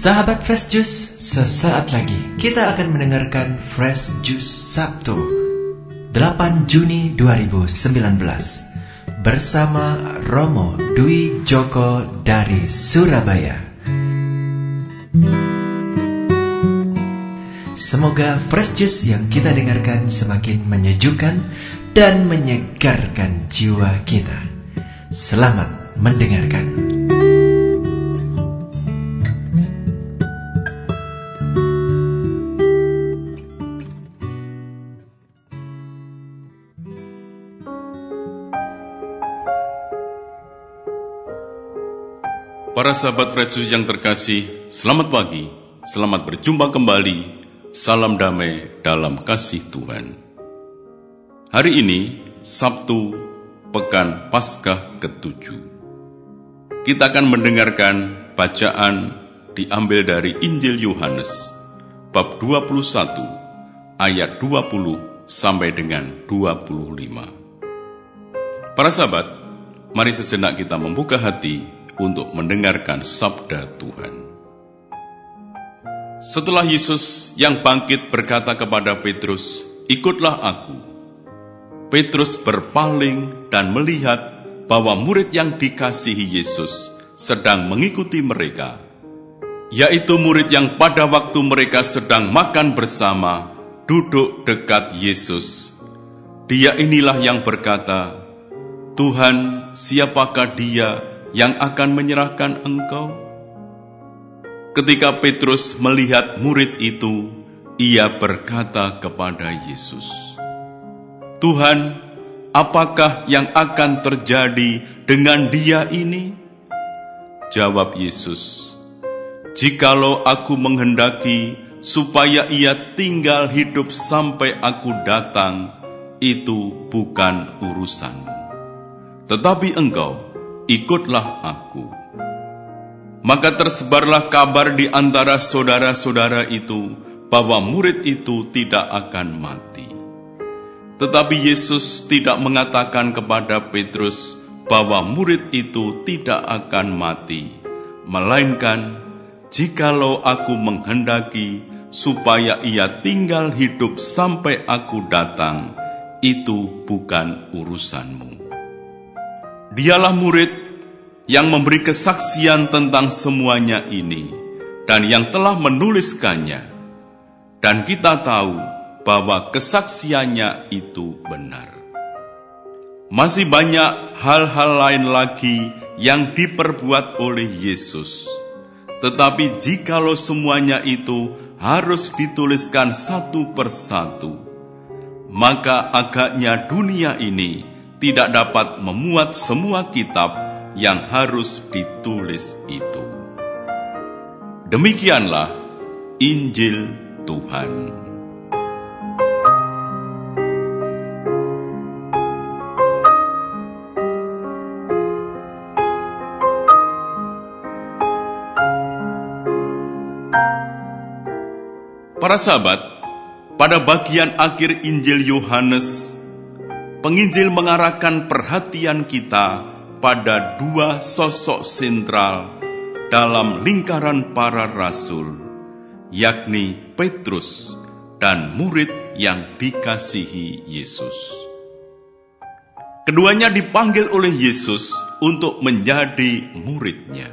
Sahabat Fresh Juice, sesaat lagi kita akan mendengarkan Fresh Juice Sabtu 8 Juni 2019 bersama Romo Dwi Joko dari Surabaya. Semoga Fresh Juice yang kita dengarkan semakin menyejukkan dan menyegarkan jiwa kita. Selamat mendengarkan. Para sahabat Fredsus yang terkasih, selamat pagi, selamat berjumpa kembali, salam damai dalam kasih Tuhan. Hari ini, Sabtu, Pekan Paskah ketujuh. Kita akan mendengarkan bacaan diambil dari Injil Yohanes, bab 21, ayat 20 sampai dengan 25. Para sahabat, mari sejenak kita membuka hati untuk mendengarkan sabda Tuhan. Setelah Yesus yang bangkit berkata kepada Petrus, "Ikutlah aku." Petrus berpaling dan melihat bahwa murid yang dikasihi Yesus sedang mengikuti mereka, yaitu murid yang pada waktu mereka sedang makan bersama duduk dekat Yesus. Dia inilah yang berkata, "Tuhan, siapakah Dia yang akan menyerahkan engkau? Ketika Petrus melihat murid itu, ia berkata kepada Yesus, "Tuhan, apakah yang akan terjadi dengan dia ini?" Jawab Yesus, "Jikalau aku menghendaki supaya ia tinggal hidup sampai aku datang, itu bukan urusanmu. Tetapi engkau ikutlah aku. Maka tersebarlah kabar di antara saudara-saudara itu bahwa murid itu tidak akan mati. Tetapi Yesus tidak mengatakan kepada Petrus bahwa murid itu tidak akan mati, melainkan jikalau aku menghendaki supaya ia tinggal hidup sampai aku datang, itu bukan urusanmu. Dialah murid yang memberi kesaksian tentang semuanya ini dan yang telah menuliskannya. Dan kita tahu bahwa kesaksiannya itu benar. Masih banyak hal-hal lain lagi yang diperbuat oleh Yesus. Tetapi jikalau semuanya itu harus dituliskan satu persatu, maka agaknya dunia ini tidak dapat memuat semua kitab yang harus ditulis itu. Demikianlah Injil Tuhan. Para sahabat, pada bagian akhir Injil Yohanes penginjil mengarahkan perhatian kita pada dua sosok sentral dalam lingkaran para rasul, yakni Petrus dan murid yang dikasihi Yesus. Keduanya dipanggil oleh Yesus untuk menjadi muridnya.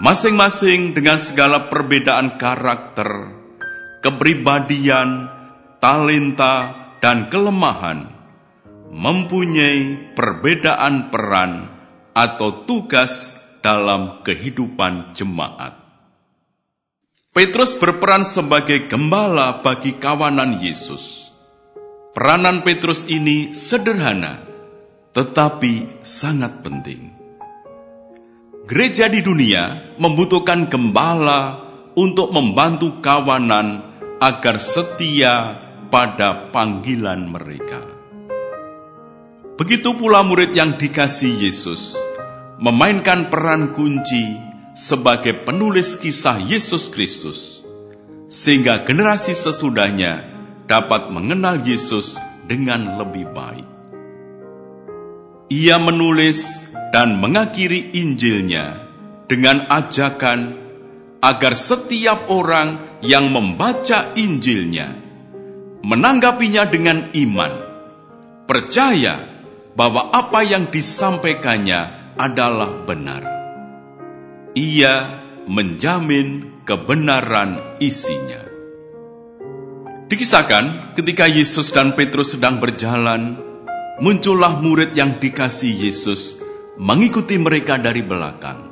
Masing-masing dengan segala perbedaan karakter, kepribadian, talenta, dan kelemahan mempunyai perbedaan peran atau tugas dalam kehidupan jemaat. Petrus berperan sebagai gembala bagi kawanan Yesus. Peranan Petrus ini sederhana, tetapi sangat penting. Gereja di dunia membutuhkan gembala untuk membantu kawanan agar setia pada panggilan mereka. Begitu pula murid yang dikasih Yesus memainkan peran kunci sebagai penulis kisah Yesus Kristus, sehingga generasi sesudahnya dapat mengenal Yesus dengan lebih baik. Ia menulis dan mengakhiri Injilnya dengan ajakan agar setiap orang yang membaca Injilnya menanggapinya dengan iman, percaya bahwa apa yang disampaikannya adalah benar. Ia menjamin kebenaran isinya. Dikisahkan ketika Yesus dan Petrus sedang berjalan, muncullah murid yang dikasih Yesus mengikuti mereka dari belakang.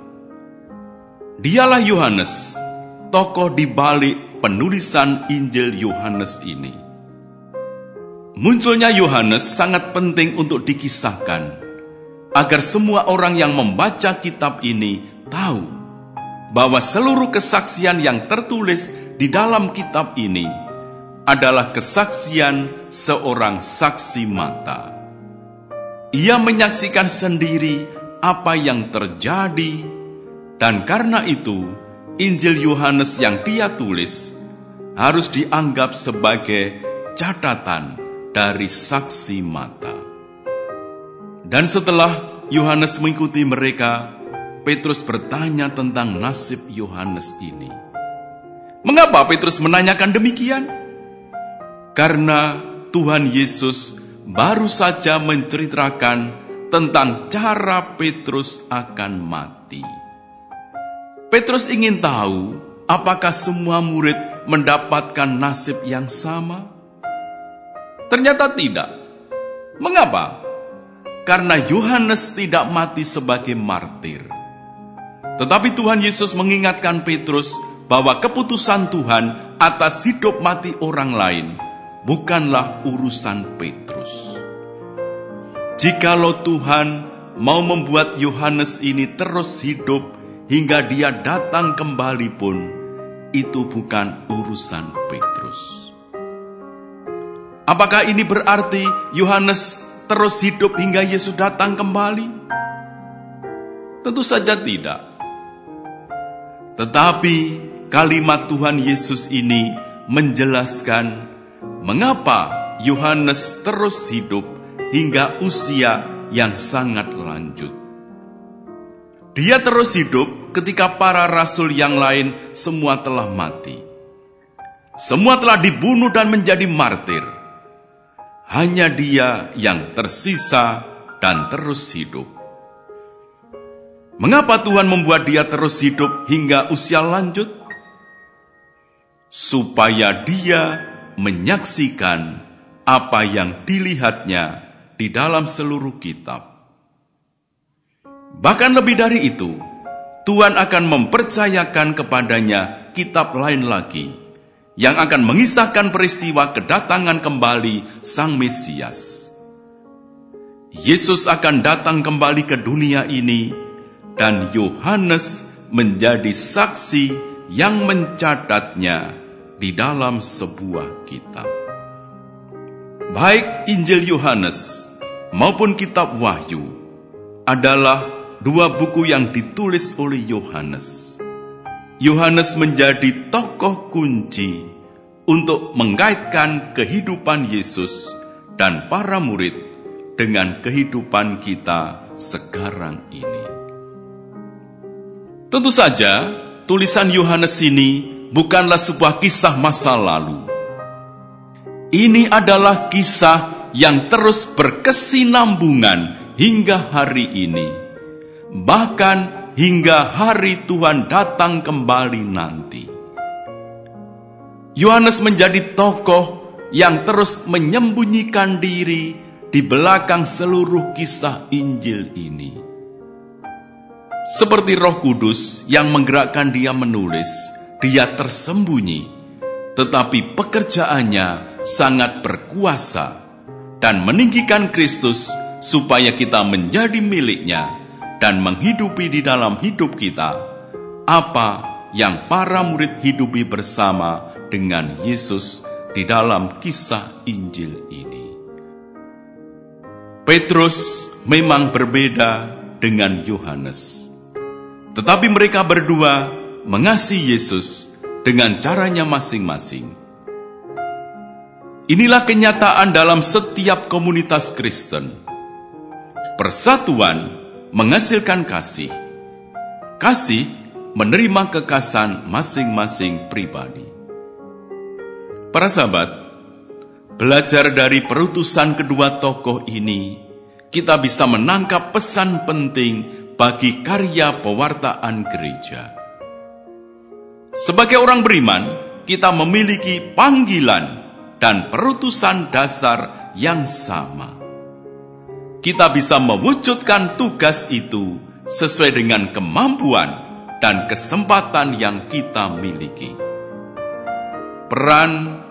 Dialah Yohanes, tokoh di balik penulisan Injil Yohanes ini. Munculnya Yohanes sangat penting untuk dikisahkan, agar semua orang yang membaca kitab ini tahu bahwa seluruh kesaksian yang tertulis di dalam kitab ini adalah kesaksian seorang saksi mata. Ia menyaksikan sendiri apa yang terjadi, dan karena itu Injil Yohanes yang dia tulis harus dianggap sebagai catatan dari saksi mata. Dan setelah Yohanes mengikuti mereka, Petrus bertanya tentang nasib Yohanes ini. Mengapa Petrus menanyakan demikian? karena Tuhan Yesus baru saja menceritakan tentang cara Petrus akan mati. Petrus ingin tahu apakah semua murid mendapatkan nasib yang sama? Ternyata tidak. Mengapa? Karena Yohanes tidak mati sebagai martir. Tetapi Tuhan Yesus mengingatkan Petrus bahwa keputusan Tuhan atas hidup mati orang lain bukanlah urusan Petrus. Jikalau Tuhan mau membuat Yohanes ini terus hidup hingga dia datang kembali pun, itu bukan urusan Petrus. Apakah ini berarti Yohanes terus hidup hingga Yesus datang kembali? Tentu saja tidak. Tetapi kalimat Tuhan Yesus ini menjelaskan mengapa Yohanes terus hidup hingga usia yang sangat lanjut. Dia terus hidup ketika para rasul yang lain semua telah mati. Semua telah dibunuh dan menjadi martir. Hanya dia yang tersisa dan terus hidup. Mengapa Tuhan membuat dia terus hidup hingga usia lanjut? Supaya dia menyaksikan apa yang dilihatnya di dalam seluruh kitab. Bahkan lebih dari itu, Tuhan akan mempercayakan kepadanya kitab lain lagi yang akan mengisahkan peristiwa kedatangan kembali Sang Mesias. Yesus akan datang kembali ke dunia ini, dan Yohanes menjadi saksi yang mencatatnya di dalam sebuah kitab. Baik Injil Yohanes maupun kitab Wahyu adalah dua buku yang ditulis oleh Yohanes. Yohanes menjadi tokoh kunci untuk mengaitkan kehidupan Yesus dan para murid dengan kehidupan kita sekarang ini. Tentu saja, tulisan Yohanes ini bukanlah sebuah kisah masa lalu. Ini adalah kisah yang terus berkesinambungan hingga hari ini, bahkan hingga hari Tuhan datang kembali nanti. Yohanes menjadi tokoh yang terus menyembunyikan diri di belakang seluruh kisah Injil ini. Seperti Roh Kudus yang menggerakkan dia menulis, dia tersembunyi, tetapi pekerjaannya sangat berkuasa dan meninggikan Kristus supaya kita menjadi miliknya dan menghidupi di dalam hidup kita apa yang para murid hidupi bersama dengan Yesus di dalam kisah Injil ini. Petrus memang berbeda dengan Yohanes, tetapi mereka berdua mengasihi Yesus dengan caranya masing-masing. Inilah kenyataan dalam setiap komunitas Kristen. Persatuan menghasilkan kasih. Kasih menerima kekasan masing-masing pribadi. Para sahabat, belajar dari perutusan kedua tokoh ini, kita bisa menangkap pesan penting bagi karya pewartaan gereja. Sebagai orang beriman, kita memiliki panggilan dan perutusan dasar yang sama. Kita bisa mewujudkan tugas itu sesuai dengan kemampuan dan kesempatan yang kita miliki. Peran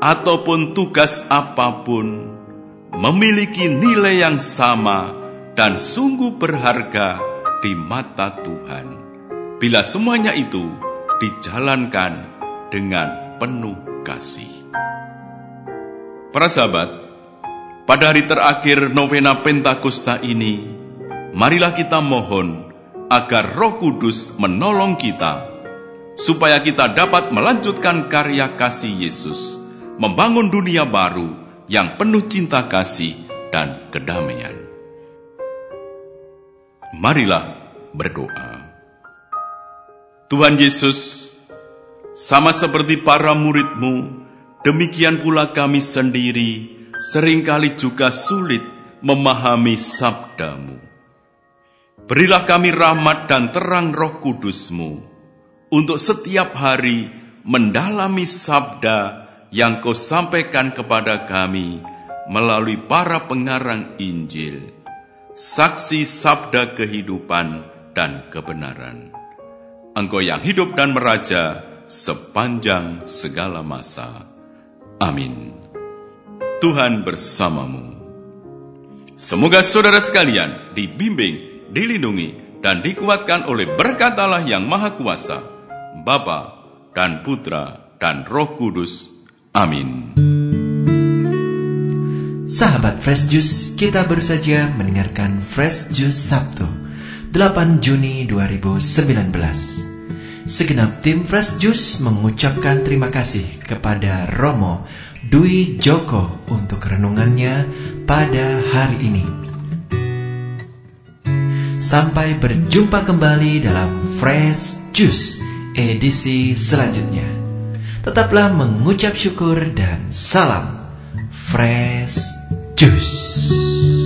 ataupun tugas apa pun memiliki nilai yang sama dan sungguh berharga di mata Tuhan. Bila semuanya itu dijalankan dengan penuh kasih. Para sahabat, pada hari terakhir novena Pentakosta ini, marilah kita mohon agar Roh Kudus menolong kita, supaya kita dapat melanjutkan karya kasih Yesus, membangun dunia baru yang penuh cinta kasih dan kedamaian. Marilah berdoa. Tuhan Yesus, sama seperti para muridmu, Demikian pula kami sendiri sering kali juga sulit memahami sabdamu. Berilah kami rahmat dan terang roh kudusmu untuk setiap hari mendalami sabda yang kau sampaikan kepada kami melalui para pengarang Injil, saksi sabda kehidupan dan kebenaran. Engkau yang hidup dan meraja sepanjang segala masa. Amin. Tuhan bersamamu. Semoga saudara sekalian dibimbing, dilindungi, dan dikuatkan oleh berkat Allah yang Maha Kuasa, Bapa dan Putra dan Roh Kudus. Amin. Sahabat Fresh Juice, kita baru saja mendengarkan Fresh Juice Sabtu, 8 Juni 2019. Segenap tim Fresh Juice mengucapkan terima kasih kepada Romo Dwi Joko untuk renungannya pada hari ini. Sampai berjumpa kembali dalam Fresh Juice edisi selanjutnya. Tetaplah mengucap syukur dan salam Fresh Juice.